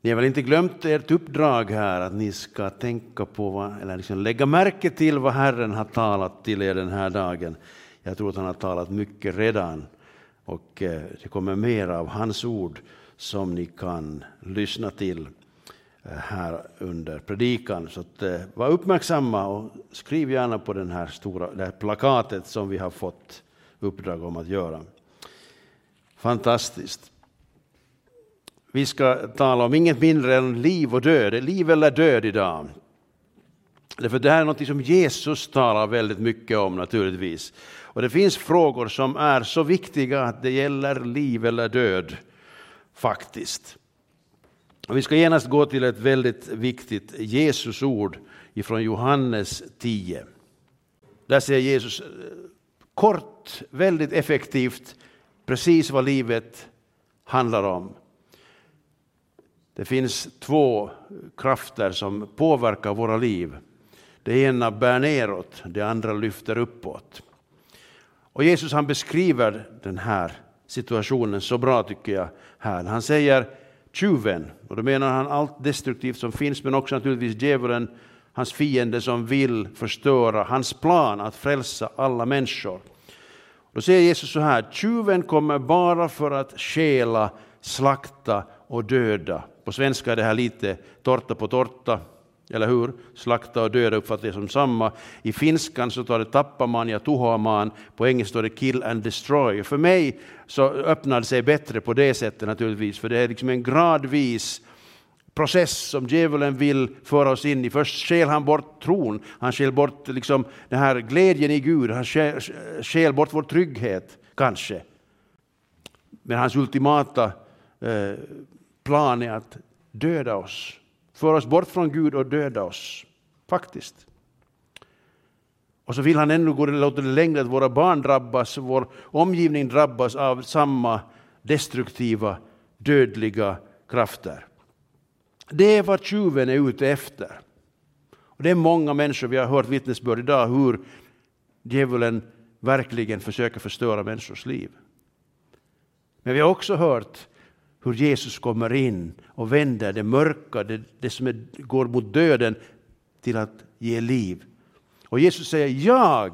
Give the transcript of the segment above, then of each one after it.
Ni har väl inte glömt ert uppdrag här att ni ska tänka på vad, eller liksom lägga märke till vad Herren har talat till er den här dagen. Jag tror att han har talat mycket redan och eh, det kommer mer av hans ord som ni kan lyssna till eh, här under predikan. Så att, eh, var uppmärksamma och skriv gärna på den här stora, det här plakatet som vi har fått uppdrag om att göra. Fantastiskt. Vi ska tala om inget mindre än liv och död, liv eller död idag. Därför det här är något som Jesus talar väldigt mycket om naturligtvis. Och det finns frågor som är så viktiga att det gäller liv eller död faktiskt. Och vi ska genast gå till ett väldigt viktigt Jesusord ifrån Johannes 10. Där säger Jesus eh, kort, väldigt effektivt, precis vad livet handlar om. Det finns två krafter som påverkar våra liv. Det ena bär neråt, det andra lyfter uppåt. Och Jesus han beskriver den här situationen så bra tycker jag här. Han säger tjuven, och då menar han allt destruktivt som finns men också naturligtvis djävulen, hans fiende som vill förstöra hans plan att frälsa alla människor. Då säger Jesus så här, tjuven kommer bara för att stjäla, slakta och döda. På svenska är det här lite torta på torta, eller hur? Slakta och döda uppfattar jag som samma. I finskan så tar det tappaman ja tuhoamaan, på engelska står det kill and destroy. För mig så öppnar det sig bättre på det sättet naturligtvis, för det är liksom en gradvis process som djävulen vill föra oss in i. Först skäl han bort tron, han skäl bort liksom den här glädjen i Gud, han skäl bort vår trygghet, kanske. Men hans ultimata eh, plan är att döda oss, föra oss bort från Gud och döda oss, faktiskt. Och så vill han ännu gå låta det längre att våra barn drabbas, vår omgivning drabbas av samma destruktiva, dödliga krafter. Det är vad tjuven är ute efter. Och det är många människor, vi har hört vittnesbörd idag, hur djävulen verkligen försöker förstöra människors liv. Men vi har också hört hur Jesus kommer in och vänder det mörka, det, det som är, går mot döden, till att ge liv. Och Jesus säger, jag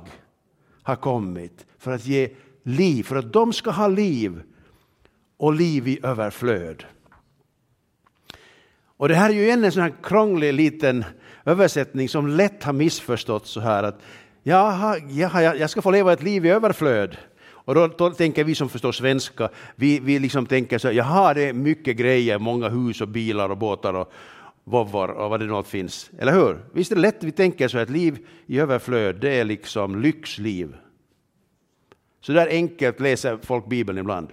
har kommit för att ge liv, för att de ska ha liv och liv i överflöd. Och det här är ju en sån här krånglig liten översättning som lätt har missförståtts så här att jag, jaha, jag ska få leva ett liv i överflöd. Och då, då, tänker vi som förstår svenska, vi, vi liksom tänker så jaha, det är mycket grejer, många hus och bilar och båtar och vovvar och vad det nu finns. Eller hur? Visst är det lätt vi tänker så att liv i överflöd, det är liksom lyxliv. Så där enkelt läser folk Bibeln ibland.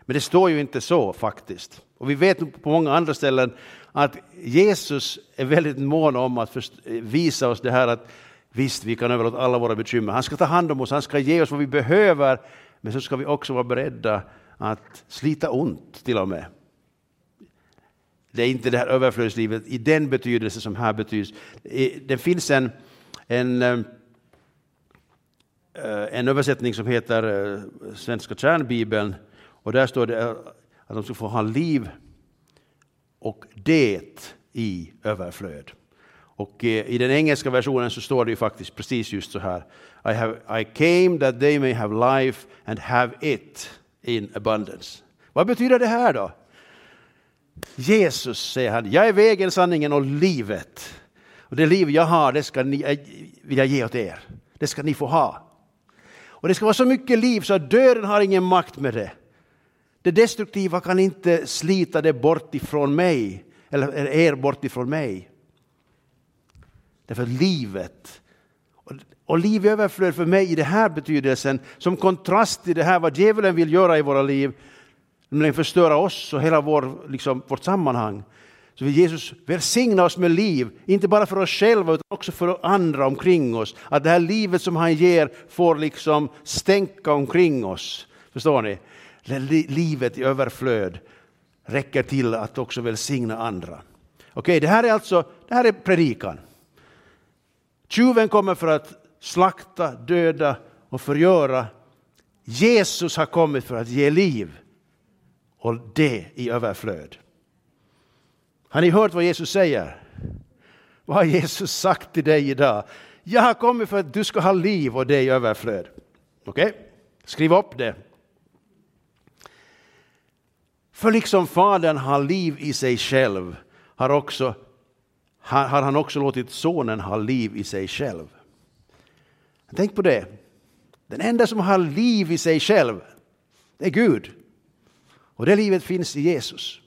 Men det står ju inte så faktiskt. Och vi vet på många andra ställen att Jesus är väldigt mån om att visa oss det här att Visst, vi kan överlåta alla våra bekymmer. Han ska ta hand om oss, han ska ge oss vad vi behöver. Men så ska vi också vara beredda att slita ont till och med. Det är inte det här överflödslivet i den betydelse som här betyds. Det finns en, en, eh, en översättning som heter eh, Svenska kärnbibeln och där står det eh, att de ska få ha liv och det i överflöd. Och eh, i den engelska versionen så står det ju faktiskt precis just så här. I, have, I came that they may have life and have it in abundance. Vad betyder det här då? Jesus, säger han, jag är vägen, sanningen och livet. Och det liv jag har, det ska ni, eh, vill jag ge åt er. Det ska ni få ha. Och det ska vara så mycket liv så att döden har ingen makt med det. Det destruktiva kan inte slita det bort ifrån mig, eller er bort ifrån mig. Därför livet, och liv i överflöd för mig i den här betydelsen, som kontrast till det här vad djävulen vill göra i våra liv, nämligen förstöra oss och hela vår, liksom, vårt sammanhang. Så vill Jesus välsigna oss med liv, inte bara för oss själva utan också för andra omkring oss. Att det här livet som han ger får liksom stänka omkring oss. Förstår ni? Livet i överflöd räcker till att också välsigna andra. Okej, det här är alltså det här är predikan. Tjuven kommer för att slakta, döda och förgöra. Jesus har kommit för att ge liv och det i överflöd. Har ni hört vad Jesus säger? Vad har Jesus sagt till dig idag? Jag har kommit för att du ska ha liv och det i överflöd. Okej? Okay? Skriv upp det. För liksom Fadern har liv i sig själv har, också, har, han också låtit Sonen ha liv i sig själv. Tänk på det. Den enda som har liv i sig själv, det är Gud. Och det livet finns i Jesus.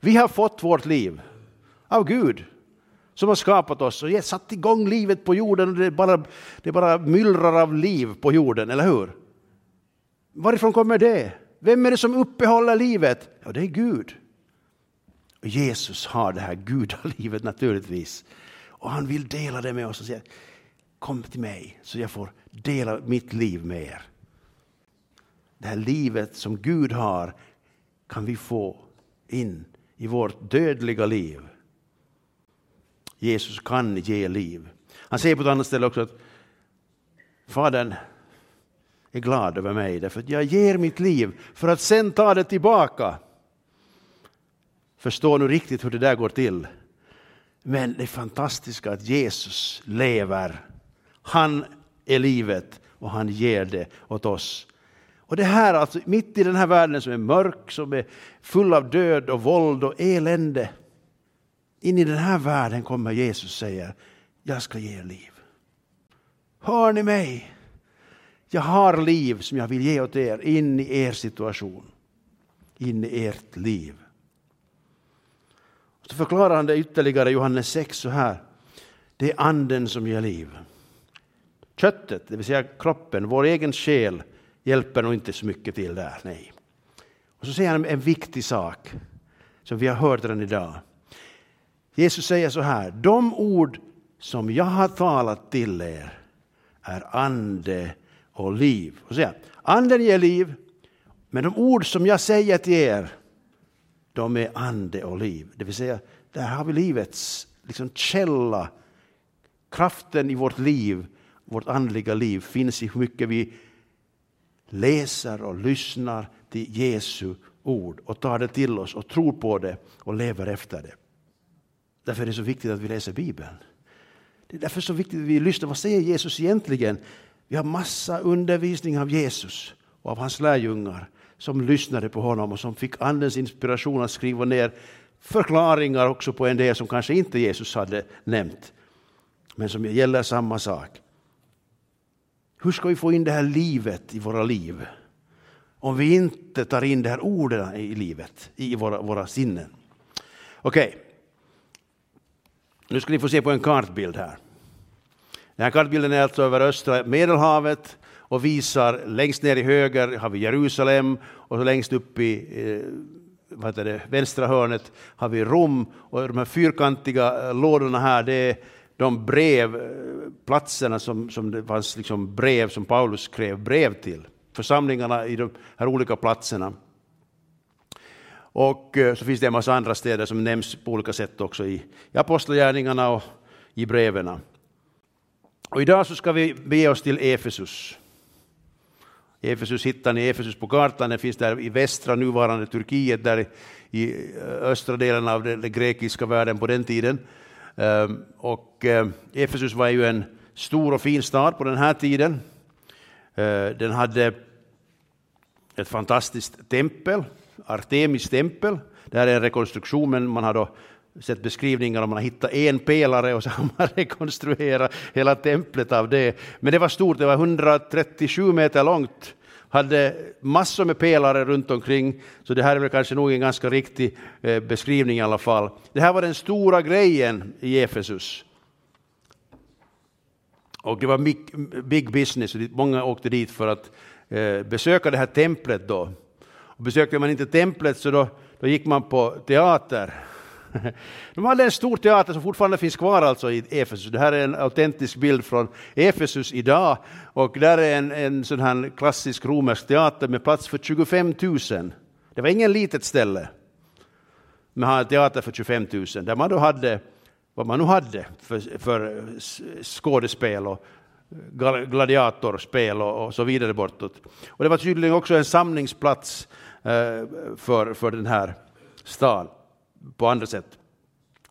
Vi har fått vårt liv av Gud som har skapat oss och satt igång livet på jorden. Och det, bara, det bara myllrar av liv på jorden, eller hur? Varifrån kommer det? Vem är det som uppehåller livet? Ja, det är Gud. Och Jesus har det här gudalivet naturligtvis. Och han vill dela det med oss och säga kom till mig så jag får dela mitt liv med er. Det här livet som Gud har kan vi få in i vårt dödliga liv. Jesus kan ge liv. Han säger på ett annat ställe också att Fadern är glad över mig därför att jag ger mitt liv för att sen ta det tillbaka. Förstår nu riktigt hur det där går till. Men det fantastiska att Jesus lever. Han är livet och han ger det åt oss. Och det här alltså, mitt i den här världen som är mörk, som är full av död och våld och elände. In i den här världen kommer Jesus säga, jag ska ge er liv. Hör ni mig? Jag har liv som jag vill ge åt er in i er situation. In i ert liv. Så förklarar han det ytterligare i Johannes 6 så här. Det är anden som ger liv. Köttet, det vill säga kroppen, vår egen själ, hjälper nog inte så mycket till där. Nej. Och så säger han en viktig sak som vi har hört redan idag. Jesus säger så här, de ord som jag har talat till er är ande och liv. Och så anden ger liv, men de ord som jag säger till er, de är ande och liv. Det vill säga, där har vi livets liksom, källa. Kraften i vårt liv, vårt andliga liv, finns i hur mycket vi läser och lyssnar till Jesu ord och tar det till oss och tror på det och lever efter det. Därför är det så viktigt att vi läser Bibeln. Det är därför så viktigt att vi lyssnar. Vad säger Jesus egentligen? Vi har massa undervisning av Jesus och av hans lärjungar som lyssnade på honom och som fick Andens inspiration att skriva ner förklaringar också på en del som kanske inte Jesus hade nämnt, men som gäller samma sak. Hur ska vi få in det här livet i våra liv? Om vi inte tar in de här orden i livet, i våra, våra sinnen. Okej, okay. nu ska ni få se på en kartbild här. Den här kartbilden är alltså över östra Medelhavet och visar längst ner i höger har vi Jerusalem och så längst upp i eh, vad heter det, vänstra hörnet har vi Rom och de här fyrkantiga eh, lådorna här det är de brevplatserna eh, som, som det fanns liksom brev som Paulus skrev brev till. Församlingarna i de här olika platserna. Och eh, så finns det en massa andra städer som nämns på olika sätt också i, i Apostlagärningarna och i breven. Och idag så ska vi bege oss till Efesus. Efesus hittar ni Efesus på kartan, den finns där i västra nuvarande Turkiet, där i eh, östra delen av den, grekiska världen på den tiden. Ehm, och eh, Efesus var ju en stor och fin stad på den här tiden. Eh, den hade ett fantastiskt tempel, Artemis tempel. Det här är en rekonstruktion, men man har då sett beskrivningar om man har hittat en pelare och så har man rekonstruerat hela templet av det. Men det var stort, det var 137 meter långt, hade massor med pelare runt omkring, så det här är väl kanske nog en ganska riktig eh, beskrivning i alla fall. Det här var den stora grejen i Efesus. Och det var big business, många åkte dit för att eh, besöka det här templet då. Och besökte man inte templet så då, då gick man på teater De hade en stor teater som fortfarande finns kvar alltså i Efesus. Det här är en autentisk bild från Efesus idag. Och där är en, en sån här klassisk romersk teater med plats för 25 000. Det var ingen litet ställe. Man hade teater för 25 000 där man då hade vad man nu hade för, för skådespel och gladiatorspel och, och, så vidare bortåt. Och det var tydligen också en samlingsplats eh, för, för den här staden på andra sätt.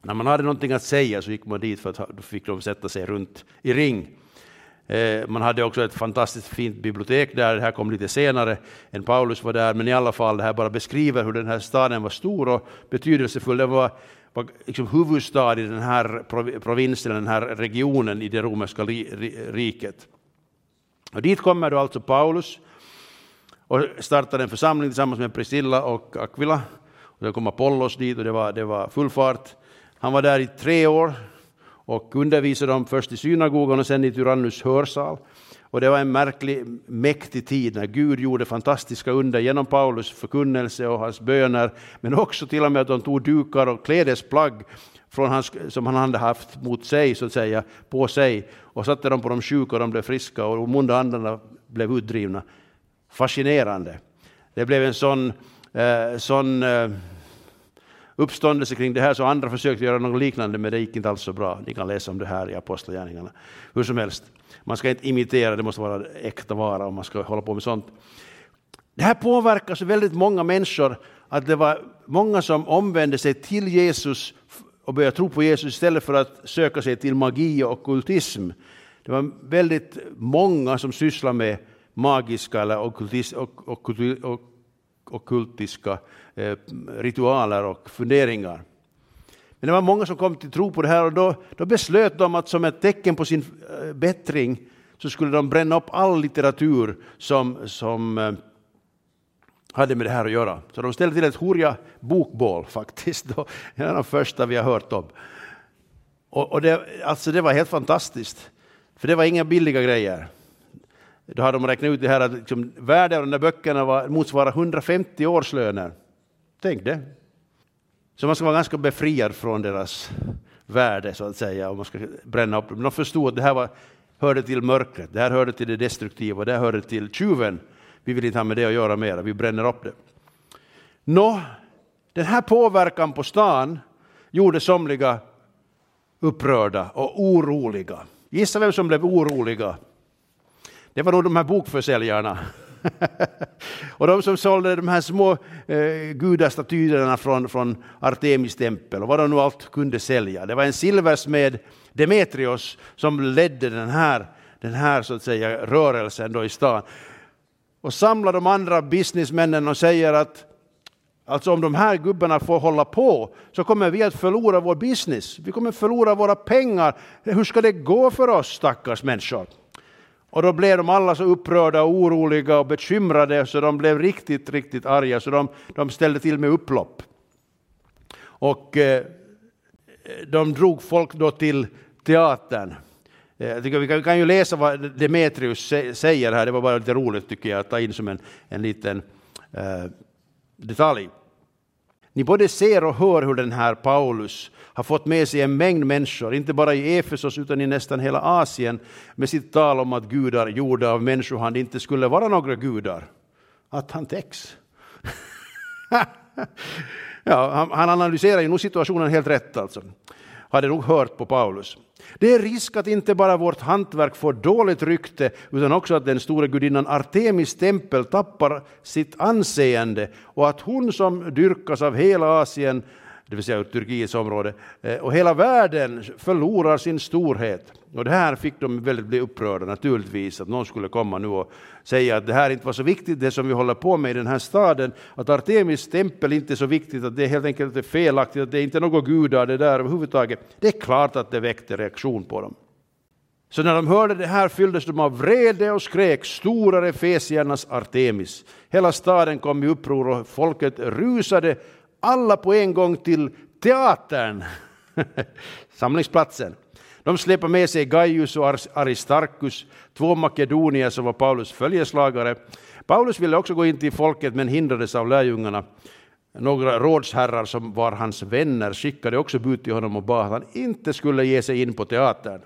När man hade någonting att säga så gick man dit för att då fick de sätta sig runt i ring. Eh, man hade också ett fantastiskt fint bibliotek där, det här kom lite senare än Paulus var där, men i alla fall det här bara beskriver hur den här staden var stor och betydelsefull. Den var, var liksom huvudstad i den här provinsen, den här regionen i det romerska riket. Och dit kommer då alltså Paulus och startar en församling tillsammans med Priscilla och Aquila. Då kom Apollos dit och det var, det var full fart. Han var där i tre år och undervisade dem först i synagogan och sen i Tyrannus hörsal. Och det var en märklig, mäktig tid när Gud gjorde fantastiska under genom Paulus förkunnelse och hans böner, men också till och med att de tog dukar och klädesplagg från hans, som han hade haft mot sig, så att säga, på sig och satte dem på de sjuka och de blev friska och de onda andarna blev utdrivna. Fascinerande. Det blev en sån, eh, sån eh, uppståndelse kring det här, så andra försökte göra något liknande, men det gick inte alls så bra. Ni kan läsa om det här i Apostlagärningarna. Hur som helst, man ska inte imitera, det måste vara äkta vara om man ska hålla på med sånt. Det här påverkar så väldigt många människor att det var många som omvände sig till Jesus och började tro på Jesus istället för att söka sig till magi och okkultism. Det var väldigt många som sysslade med magiska eller okultiska eh, ritualer och funderingar. Men det var många som kom till tro på det här och då, då beslöt de att som ett tecken på sin eh, bättring så skulle de bränna upp all litteratur som, som eh, hade med det här att göra. Så de ställde till ett horja bokbål faktiskt, en av de första vi har hört om. Och, och det, alltså det var helt fantastiskt, för det var inga billiga grejer. Då hade de räknat ut det här att liksom, värdet av de där böckerna var, motsvarar 150 årslöner. Tänk det. Så man ska vara ganska befriad från deras värde, så att säga, om man ska bränna upp dem. De förstod att det här var, hörde till mörkret, det här hörde till det destruktiva, det här hörde till tjuven. Vi vill inte ha med det att göra mer, vi bränner upp det. Nå, den här påverkan på stan gjorde somliga upprörda och oroliga. Gissa vem som blev oroliga? Det var nog de här bokförsäljarna. och de som sålde de här små eh, gudastatyerna från, från Artemis tempel och vad de nu allt kunde sälja. Det var en silversmed, Demetrios, som ledde den här, den här så att säga, rörelsen då i stan. Och samlar de andra businessmännen och säger att Alltså om de här gubbarna får hålla på så kommer vi att förlora vår business. Vi kommer förlora våra pengar. Hur ska det gå för oss stackars människor? Och då blev de alla så upprörda och oroliga och bekymrade så de blev riktigt, riktigt arga så de, de ställde till med upplopp. Och eh, de drog folk då till teatern. Eh, vi, kan, vi kan ju läsa vad Demetrius säger här, det var bara lite roligt tycker jag att ta in som en, en liten eh, detalj. Ni både ser och hör hur den här Paulus har fått med sig en mängd människor, inte bara i Efesos utan i nästan hela Asien, med sitt tal om att gudar gjorda av människohand inte skulle vara några gudar. Att han täcks. ja, han, han analyserar ju nog situationen helt rätt alltså. Hade nog hört på Paulus. Det är risk att inte bara vårt hantverk får dåligt rykte utan också att den stora gudinnan Artemis tempel tappar sitt anseende och att hon som dyrkas av hela Asien det vill säga Turkiets område, eh, och hela världen förlorar sin storhet. Och det här fick de väldigt bli upprörda naturligtvis, att någon skulle komma nu och säga att det här inte var så viktigt, det som vi håller på med i den här staden, att Artemis tempel inte är så viktigt, att det är helt enkelt är felaktigt, att det är inte något gudar det där överhuvudtaget. Det är klart att det väckte reaktion på dem. Så när de hörde det här fylldes de av vrede och skrek stora fesiernas Artemis. Hela staden kom i uppror och folket rusade alla på en gång till teatern, samlingsplatsen. De släpar med sig Gaius och Aristarkus, två makedonier som var Paulus följeslagare. Paulus ville också gå in till folket men hindrades av lärjungarna. Några rådsherrar som var hans vänner skickade också bud till honom och bad att han inte skulle ge sig in på teatern.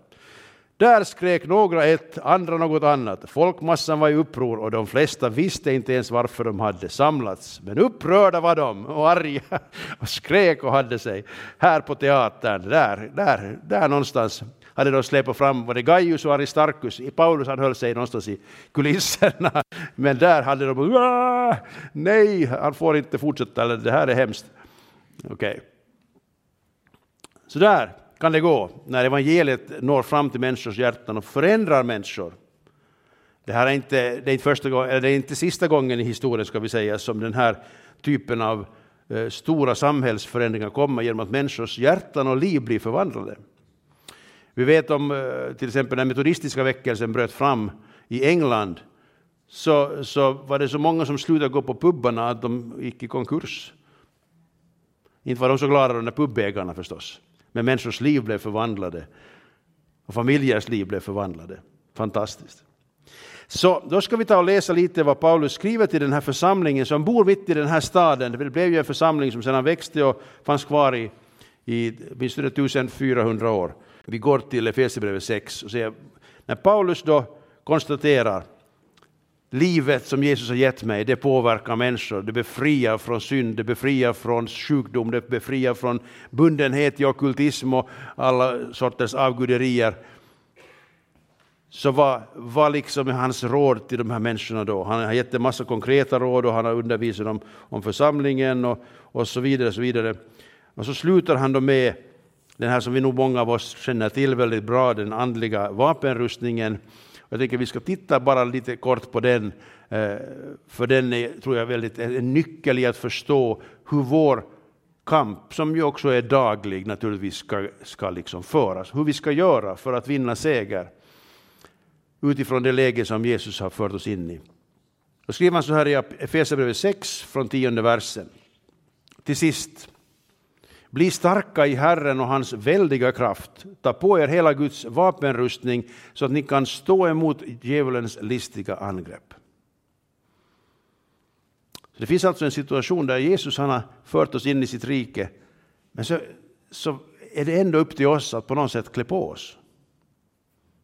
Där skrek några ett, andra något annat. Folkmassan var i uppror och de flesta visste inte ens varför de hade samlats. Men upprörda var de och arga och skrek och hade sig. Här på teatern, där, där, där någonstans hade de släpat fram var det Gaius och Aristarchus. Paulus han höll sig någonstans i kulisserna. Men där hade de nej, han får inte fortsätta, det här är hemskt. Okej. Okay. Så där kan det gå när evangeliet når fram till människors hjärtan och förändrar människor. Det här är inte, det är inte, första gången, det är inte sista gången i historien ska vi säga som den här typen av eh, stora samhällsförändringar kommer genom att människors hjärtan och liv blir förvandlade. Vi vet om eh, till exempel när metodistiska väckelsen bröt fram i England så, så var det så många som slutade gå på pubbarna att de gick i konkurs. Inte var de så glada de där pubägarna förstås, men människors liv blev förvandlade och familjers liv blev förvandlade. Fantastiskt. Så då ska vi ta och läsa lite vad Paulus skriver till den här församlingen som bor mitt i den här staden. Det blev ju en församling som sedan växte och fanns kvar i, i minst 1400 år. Vi går till Efesierbrevet 6 och ser när Paulus då konstaterar livet som Jesus har gett mig, det påverkar människor. Det befriar från synd, det befriar från sjukdom, det befriar från bundenhet i ockultism och alla sorters avguderier. Så vad var liksom hans råd till de här människorna då? Han har gett en massa konkreta råd och han har undervisat dem om församlingen och, och så vidare. Och så vidare. Och så slutar han då med den här som vi nog många av oss känner till väldigt bra, den andliga vapenrustningen. Jag tänker vi ska titta bara lite kort på den, eh, för den är, tror jag, väldigt en nyckel i att förstå hur vår kamp, som ju också är daglig, naturligtvis ska, ska liksom föras. Hur vi ska göra för att vinna seger utifrån det läge som Jesus har fört oss in i. Då skriver han så här i Efesierbrevet 6 från tionde versen. Till sist, bli starka i Herren och hans väldiga kraft. Ta på er hela Guds vapenrustning så att ni kan stå emot djävulens listiga angrepp. Så det finns alltså en situation där Jesus han har fört oss in i sitt rike, men så, så är det ändå upp till oss att på något sätt klä på oss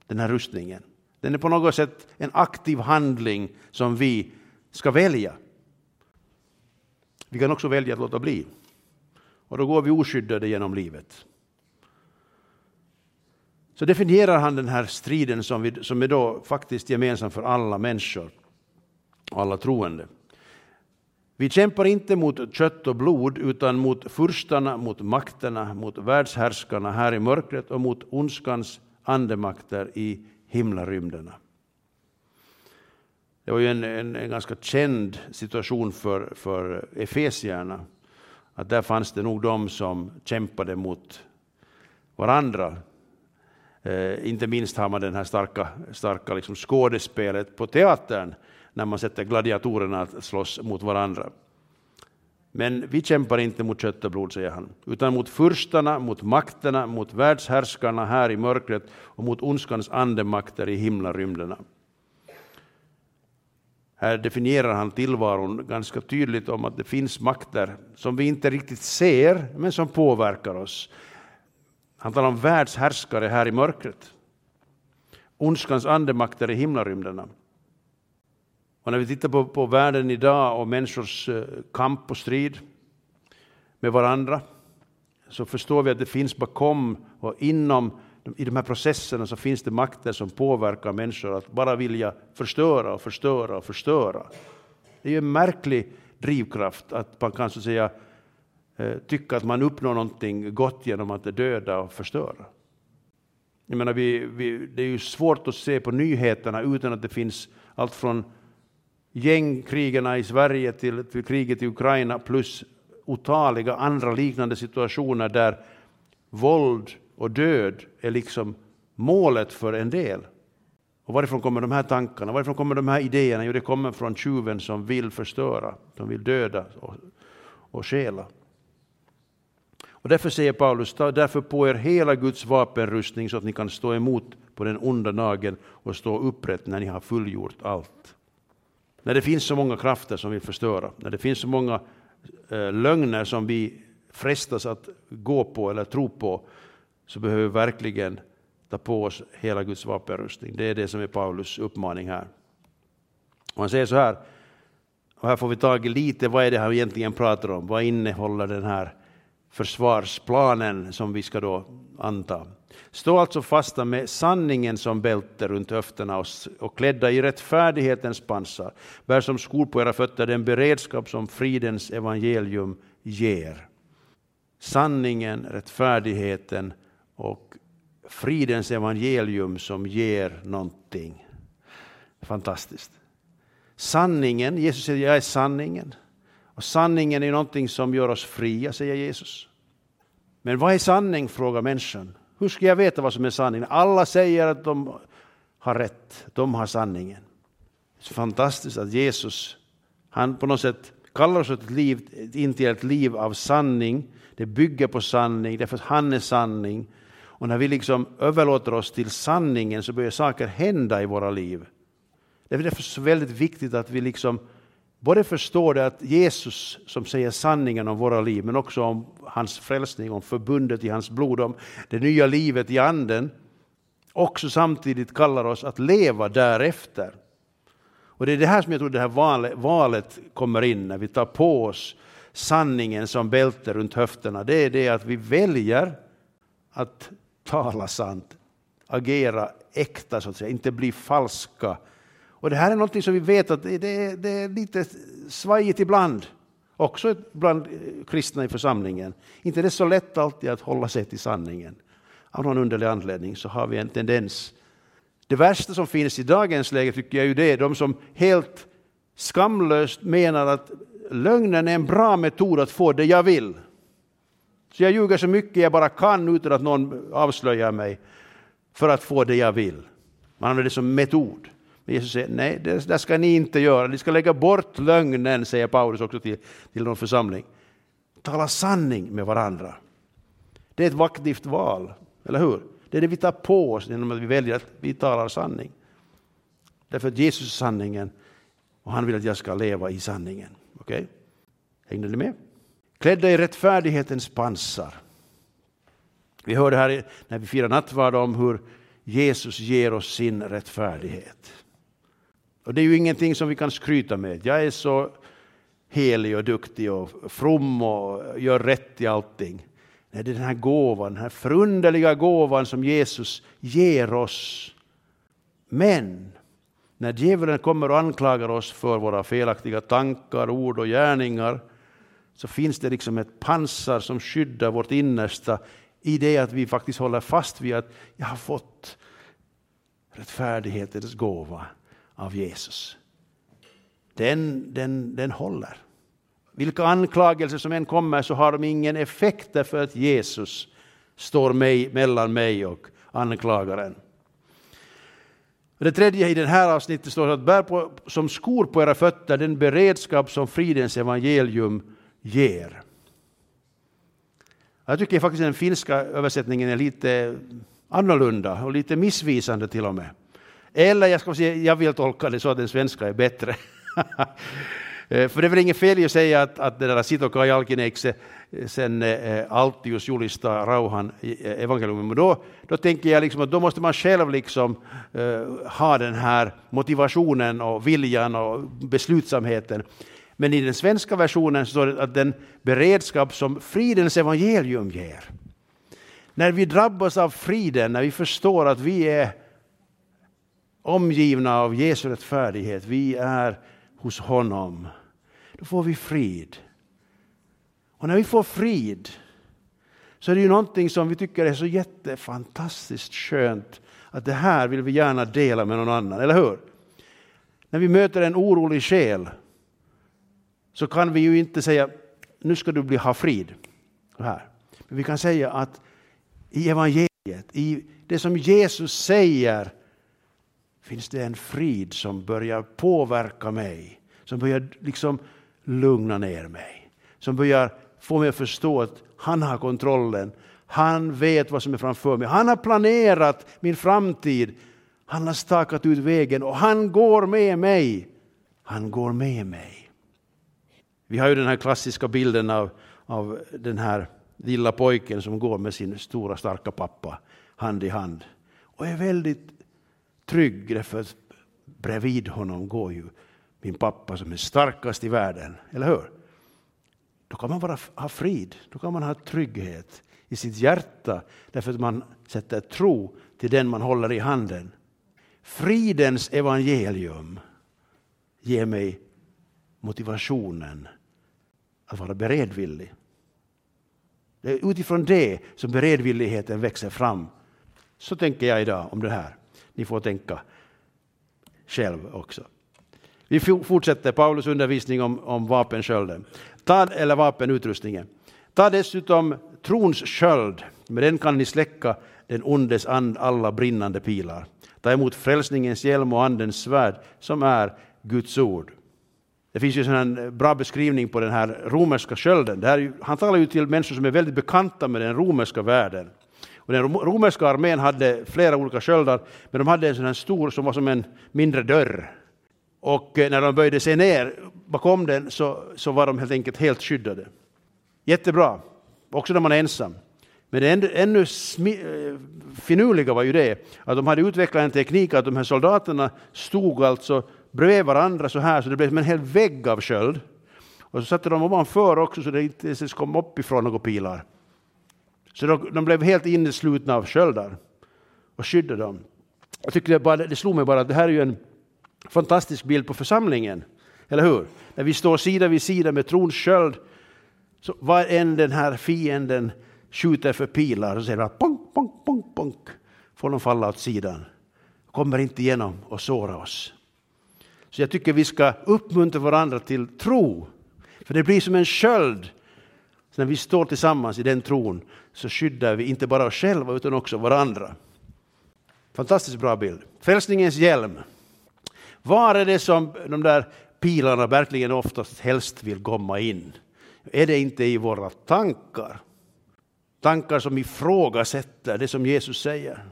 den här rustningen. Den är på något sätt en aktiv handling som vi ska välja. Vi kan också välja att låta bli. Och då går vi oskyddade genom livet. Så definierar han den här striden som, vi, som är då faktiskt gemensam för alla människor och alla troende. Vi kämpar inte mot kött och blod utan mot furstarna, mot makterna, mot världshärskarna här i mörkret och mot ondskans andemakter i himlarymderna. Det var ju en, en, en ganska känd situation för, för efesierna att där fanns det nog de som kämpade mot varandra. Eh, inte minst har man det här starka, starka liksom skådespelet på teatern när man sätter gladiatorerna att slåss mot varandra. Men vi kämpar inte mot kött och blod, säger han, utan mot furstarna, mot makterna, mot världshärskarna här i mörkret och mot ondskans andemakter i himlarymderna. Här definierar han tillvaron ganska tydligt om att det finns makter som vi inte riktigt ser, men som påverkar oss. Han talar om världshärskare här i mörkret. Ondskans andemakter i himlarymderna. Och när vi tittar på, på världen idag och människors eh, kamp och strid med varandra så förstår vi att det finns bakom och inom i de här processerna så finns det makter som påverkar människor att bara vilja förstöra och förstöra och förstöra. Det är ju en märklig drivkraft att man kan så att säga eh, tycka att man uppnår någonting gott genom att döda och förstöra. Jag menar, vi, vi, det är ju svårt att se på nyheterna utan att det finns allt från gängkrigen i Sverige till, till kriget i Ukraina plus otaliga andra liknande situationer där våld och död är liksom målet för en del. Och varifrån kommer de här tankarna, varifrån kommer de här idéerna? Jo, det kommer från tjuven som vill förstöra, som vill döda och, och stjäla. Och därför säger Paulus, ta därför på er hela Guds vapenrustning så att ni kan stå emot på den onda dagen och stå upprätt när ni har fullgjort allt. När det finns så många krafter som vill förstöra, när det finns så många eh, lögner som vi frestas att gå på eller tro på, så behöver vi verkligen ta på oss hela Guds vapenrustning. Det är det som är Paulus uppmaning här. Och han säger så här, och här får vi tag i lite, vad är det han egentligen pratar om? Vad innehåller den här försvarsplanen som vi ska då anta? Stå alltså fasta med sanningen som bälte runt höfterna och klädda i rättfärdighetens pansar. Bär som skor på era fötter den beredskap som fridens evangelium ger. sanningen, rättfärdigheten och fridens evangelium som ger någonting. Fantastiskt. Sanningen, Jesus säger jag är sanningen. Och sanningen är någonting som gör oss fria, säger Jesus. Men vad är sanning, frågar människan. Hur ska jag veta vad som är sanning? Alla säger att de har rätt, de har sanningen. Det är fantastiskt att Jesus, han på något sätt kallar oss ett liv, in till ett liv av sanning. Det bygger på sanning, därför att han är sanning. Och när vi liksom överlåter oss till sanningen så börjar saker hända i våra liv. Det är därför så väldigt viktigt att vi liksom både förstår det att Jesus som säger sanningen om våra liv, men också om hans frälsning, om förbundet i hans blod, om det nya livet i anden, också samtidigt kallar oss att leva därefter. Och det är det här som jag tror det här valet kommer in, när vi tar på oss sanningen som bälte runt höfterna. Det är det att vi väljer att tala sant, agera äkta, så att säga, inte bli falska och det här är något som vi vet att det, är, det är lite svajigt ibland, också bland kristna i församlingen. Inte det är så lätt alltid att hålla sig till sanningen. Av någon underlig anledning så har vi en tendens. Det värsta som finns i dagens läge tycker jag är ju det, de som helt skamlöst menar att lögnen är en bra metod att få det jag vill. Så jag ljuger så mycket jag bara kan utan att någon avslöjar mig för att få det jag vill. Man använder det som metod. Jesus säger nej, det det ska ni inte göra. Ni ska lägga bort lögnen, säger Paulus också till, till någon församling. Tala sanning med varandra. Det är ett vaktivt val, eller hur? Det är det vi tar på oss genom att vi väljer att vi talar sanning. Därför att Jesus är sanningen och han vill att jag ska leva i sanningen. Okej? Okay? Hängde ni med? Klädda i rättfärdighetens pansar. Vi hörde här när vi firar nattvard om hur Jesus ger oss sin rättfärdighet. Och det är ju ingenting som vi kan skryta med. Jag är så helig och duktig och from och gör rätt i allting. Nej, det är den här gåvan, den här förunderliga gåvan som Jesus ger oss. Men när djävulen kommer och anklagar oss för våra felaktiga tankar, ord och gärningar så finns det liksom ett pansar som skyddar vårt innersta i det att vi faktiskt håller fast vid att jag har fått rättfärdighetens gåva av Jesus. Den, den, den håller. Vilka anklagelser som än kommer så har de ingen effekt därför att Jesus står mig, mellan mig och anklagaren. Det tredje i det här avsnittet står att bär på, som skor på era fötter den beredskap som fridens evangelium ger. Jag tycker faktiskt den finska översättningen är lite annorlunda och lite missvisande till och med. Eller jag, ska säga, jag vill tolka det så att den svenska är bättre. Eh, för det är väl inget fel i att säga att, att det där Sitoka Jalkineikse eh, sen eh, Altius Julista rauhan eh, evangelium. Men då, då tänker jag liksom att då måste man själv liksom, eh, ha den här motivationen och viljan och beslutsamheten. Men i den svenska versionen står det att den beredskap som fridens evangelium ger. När vi drabbas av friden, när vi förstår att vi är omgivna av Jesu rättfärdighet, vi är hos honom, då får vi frid. Och när vi får frid så är det ju någonting som vi tycker är så jättefantastiskt skönt att det här vill vi gärna dela med någon annan, eller hur? När vi möter en orolig själ så kan vi ju inte säga nu ska du bli, ha frid. Här. Men vi kan säga att i evangeliet, i det som Jesus säger finns det en frid som börjar påverka mig, som börjar liksom lugna ner mig, som börjar få mig att förstå att han har kontrollen, han vet vad som är framför mig, han har planerat min framtid, han har stakat ut vägen och han går med mig. Han går med mig. Vi har ju den här klassiska bilden av, av den här lilla pojken som går med sin stora starka pappa hand i hand och är väldigt trygg därför att bredvid honom går ju min pappa som är starkast i världen, eller hur? Då kan man bara ha frid, då kan man ha trygghet i sitt hjärta därför att man sätter tro till den man håller i handen. Fridens evangelium ger mig motivationen att vara beredvillig. Det är utifrån det som beredvilligheten växer fram. Så tänker jag idag om det här. Ni får tänka själv också. Vi fortsätter Paulus undervisning om, om vapenskölden. Ta, eller vapenutrustningen. Ta dessutom trons sköld, med den kan ni släcka den ondes and alla brinnande pilar. Ta emot frälsningens hjälm och andens svärd, som är Guds ord. Det finns ju en eh, bra beskrivning på den här romerska skölden. Här, han talar ju till människor som är väldigt bekanta med den romerska världen. Och den romerska armén hade flera olika sköldar, men de hade en sån här stor som var som en mindre dörr. Och eh, när de böjde sig ner bakom den så, så var de helt enkelt helt skyddade. Jättebra, också när man är ensam. Men det ännu, ännu eh, finurliga var ju det att de hade utvecklat en teknik att de här soldaterna stod alltså bredvid varandra så här så det blev som en hel vägg av sköld. Och så satte de ovanför också så det inte ens kom uppifrån några pilar. Så de, de blev helt inneslutna av sköldar och skyddade dem. Jag tyckte det, bara, det slog mig bara att det här är ju en fantastisk bild på församlingen. Eller hur? När vi står sida vid sida med trons sköld, så vad än den här fienden skjuter för pilar, så säger man ponk, ponk, ponk, ponk, får de falla åt sidan. Kommer inte igenom och såra oss. Så jag tycker vi ska uppmuntra varandra till tro. För det blir som en sköld. Så när vi står tillsammans i den tron så skyddar vi inte bara oss själva utan också varandra. Fantastiskt bra bild. Frälsningens hjälm. Var är det som de där pilarna verkligen oftast helst vill komma in? Är det inte i våra tankar? Tankar som ifrågasätter det som Jesus säger.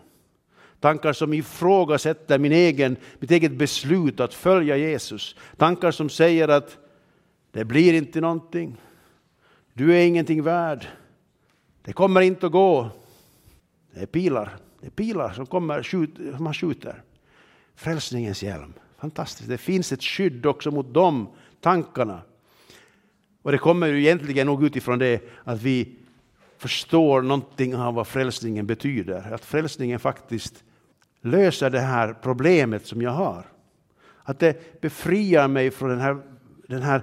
Tankar som ifrågasätter min egen, mitt eget beslut att följa Jesus. Tankar som säger att det blir inte någonting. Du är ingenting värd. Det kommer inte att gå. Det är pilar, det är pilar som, kommer, som man skjuter. Frälsningens hjälm. Fantastiskt. Det finns ett skydd också mot de tankarna. Och det kommer ju egentligen nog utifrån det att vi förstår någonting av vad frälsningen betyder. Att frälsningen faktiskt löser det här problemet som jag har. Att det befriar mig från den här, den här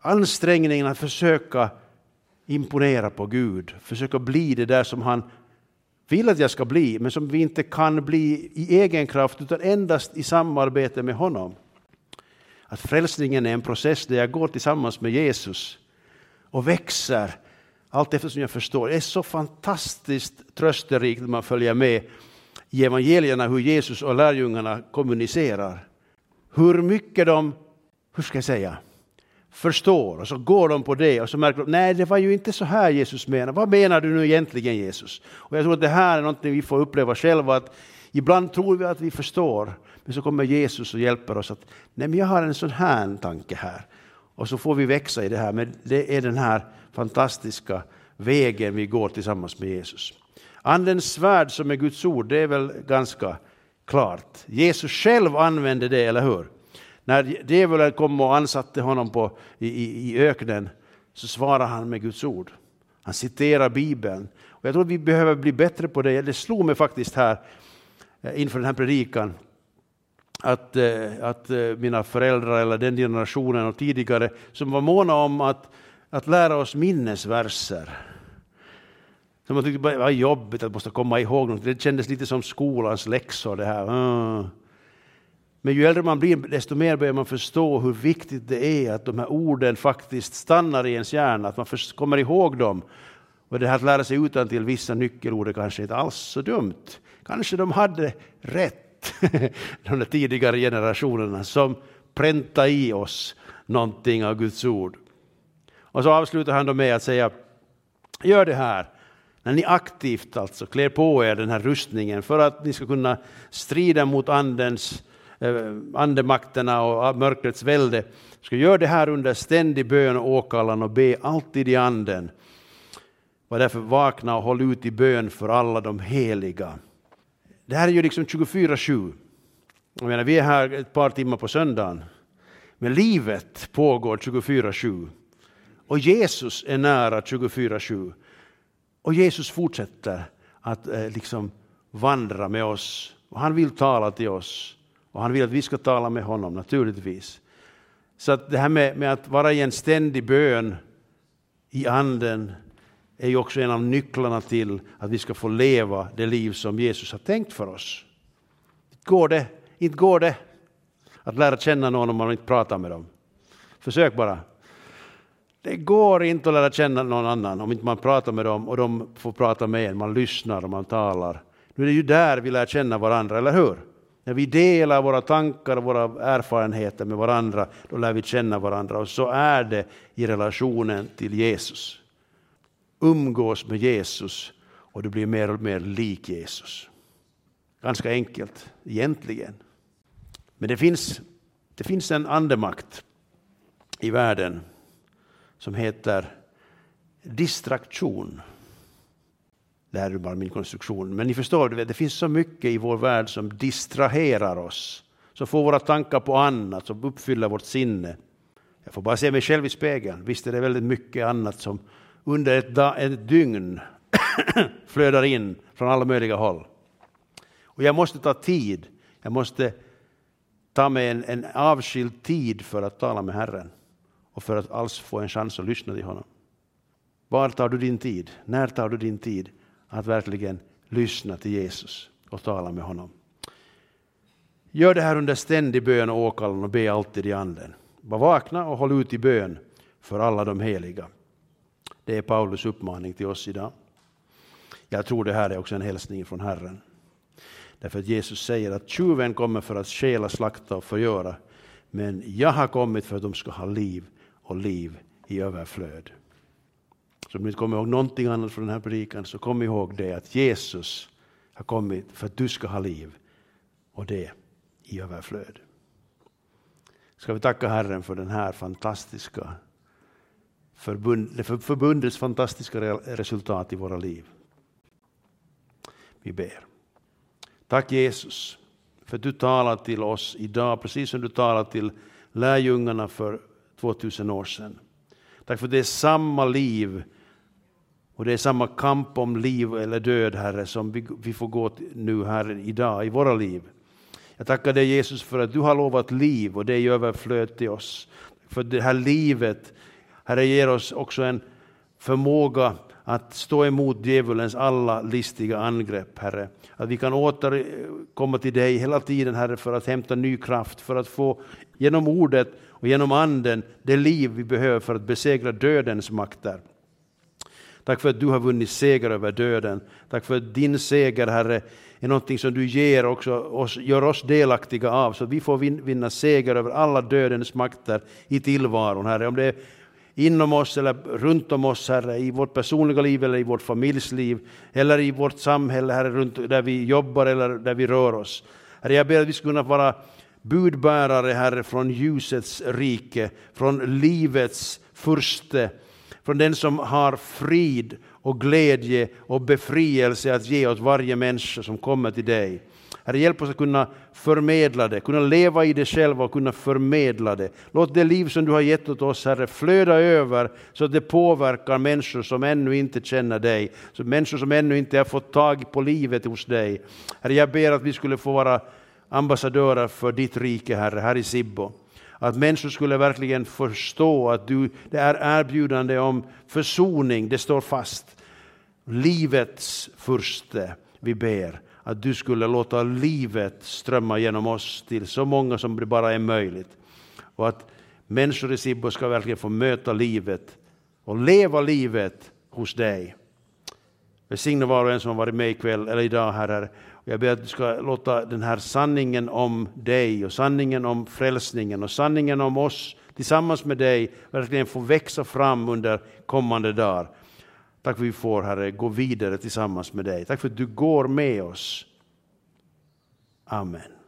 ansträngningen att försöka imponera på Gud, försöka bli det där som han vill att jag ska bli, men som vi inte kan bli i egen kraft utan endast i samarbete med honom. Att frälsningen är en process där jag går tillsammans med Jesus och växer allt eftersom jag förstår. Det är så fantastiskt trösterikt när man följer med i evangelierna hur Jesus och lärjungarna kommunicerar. Hur mycket de, hur ska jag säga, förstår och så går de på det och så märker de, nej det var ju inte så här Jesus menar. Vad menar du nu egentligen Jesus? Och jag tror att det här är något vi får uppleva själva att ibland tror vi att vi förstår men så kommer Jesus och hjälper oss att nej men jag har en sån här tanke här. Och så får vi växa i det här men det är den här fantastiska vägen vi går tillsammans med Jesus. Andens svärd som är Guds ord, det är väl ganska klart. Jesus själv använde det, eller hur? När djävulen kom och ansatte honom på, i, i, i öknen så svarar han med Guds ord. Han citerar Bibeln. Och jag tror att vi behöver bli bättre på det. Det slog mig faktiskt här eh, inför den här predikan att, eh, att eh, mina föräldrar eller den generationen och tidigare som var måna om att, att lära oss minnesverser. Så man tyckte det var jobbigt att måste komma ihåg något. Det kändes lite som skolans läxor det här. Ah. Men ju äldre man blir, desto mer börjar man förstå hur viktigt det är att de här orden faktiskt stannar i ens hjärna, att man kommer ihåg dem. Och det här att lära sig utan till vissa nyckelord är kanske inte alls så dumt. Kanske de hade rätt, de där tidigare generationerna som pränta i oss någonting av Guds ord. Och så avslutar han då med att säga, gör det här när ni aktivt alltså klär på er den här rustningen för att ni ska kunna strida mot andens eh, andemakterna och ah, mörkrets välde, ska göra det här under ständig bön och åkallan och be alltid i anden. Var därför vakna och håll ut i bön för alla de heliga. Det här är ju liksom 24-7. Jag menar, vi är här ett par timmar på söndagen. Men livet pågår 24-7. Och Jesus är nära 24-7. Och Jesus fortsätter att eh, liksom vandra med oss. Och han vill tala till oss. Och han vill att vi ska tala med honom naturligtvis. Så att det här med, med att vara i en ständig bön i anden är ju också en av nycklarna till att vi ska få leva det liv som Jesus har tänkt för oss. Går det? Inte går det att lära känna någon om man inte pratar med dem. Försök bara. Det går inte att lära känna någon annan om inte man pratar med dem och de får prata med en, man lyssnar och man talar. Nu är det ju där vi lär känna varandra, eller hur? När vi delar våra tankar och våra erfarenheter med varandra, då lär vi känna varandra. Och så är det i relationen till Jesus. Umgås med Jesus och du blir mer och mer lik Jesus. Ganska enkelt, egentligen. Men det finns, det finns en andemakt i världen som heter distraktion. Det här är bara min konstruktion, men ni förstår, det finns så mycket i vår värld som distraherar oss, som får våra tankar på annat, som uppfyller vårt sinne. Jag får bara se mig själv i spegeln. Visst är det väldigt mycket annat som under ett, ett dygn flödar in från alla möjliga håll. Och jag måste ta tid, jag måste ta mig en, en avskild tid för att tala med Herren och för att alls få en chans att lyssna till honom. Var tar du din tid? När tar du din tid att verkligen lyssna till Jesus och tala med honom? Gör det här under ständig bön och åkallan och be alltid i anden. Var vakna och håll ut i bön för alla de heliga. Det är Paulus uppmaning till oss idag. Jag tror det här är också en hälsning från Herren. Därför att Jesus säger att tjuven kommer för att stjäla, slakta och förgöra. Men jag har kommit för att de ska ha liv och liv i överflöd. Så om ni inte kommer ihåg någonting annat från den här predikan så kom ihåg det att Jesus har kommit för att du ska ha liv och det i överflöd. Ska vi tacka Herren för den här fantastiska förbund, för förbundets fantastiska resultat i våra liv. Vi ber. Tack Jesus för att du talar till oss idag, precis som du talar till lärjungarna för 2000 år sedan. Tack för det är samma liv och det är samma kamp om liv eller död, Herre, som vi, vi får gå nu här idag i våra liv. Jag tackar dig Jesus för att du har lovat liv och det är överflöd till oss. För det här livet, Herre, ger oss också en förmåga att stå emot djävulens alla listiga angrepp, Herre. Att vi kan återkomma till dig hela tiden, Herre, för att hämta ny kraft, för att få genom ordet och genom anden det liv vi behöver för att besegra dödens makter. Tack för att du har vunnit seger över döden. Tack för att din seger, Herre, är någonting som du ger också oss, gör oss delaktiga av, så att vi får vinna seger över alla dödens makter i tillvaron, Herre. Om det är inom oss eller runt om oss, Herre, i vårt personliga liv eller i vårt familjsliv eller i vårt samhälle, Herre, runt där vi jobbar eller där vi rör oss. Herre, jag ber att vi ska kunna vara budbärare, Herre, från ljusets rike, från livets furste, från den som har frid och glädje och befrielse att ge åt varje människa som kommer till dig. Herre, hjälp oss att kunna förmedla det, kunna leva i det själva och kunna förmedla det. Låt det liv som du har gett åt oss, Herre, flöda över så att det påverkar människor som ännu inte känner dig, så människor som ännu inte har fått tag på livet hos dig. Herre, jag ber att vi skulle få vara ambassadörer för ditt rike, Herre, här i Sibbo. Att människor skulle verkligen förstå att du, det är erbjudande om försoning, det står fast. Livets furste, vi ber att du skulle låta livet strömma genom oss till så många som det bara är möjligt. Och att människor i Sibbo ska verkligen få möta livet och leva livet hos dig. Välsigna var och en som har varit med ikväll eller idag, Herre. Jag ber att du ska låta den här sanningen om dig och sanningen om frälsningen och sanningen om oss tillsammans med dig verkligen få växa fram under kommande dagar. Tack för att vi får, Herre, gå vidare tillsammans med dig. Tack för att du går med oss. Amen.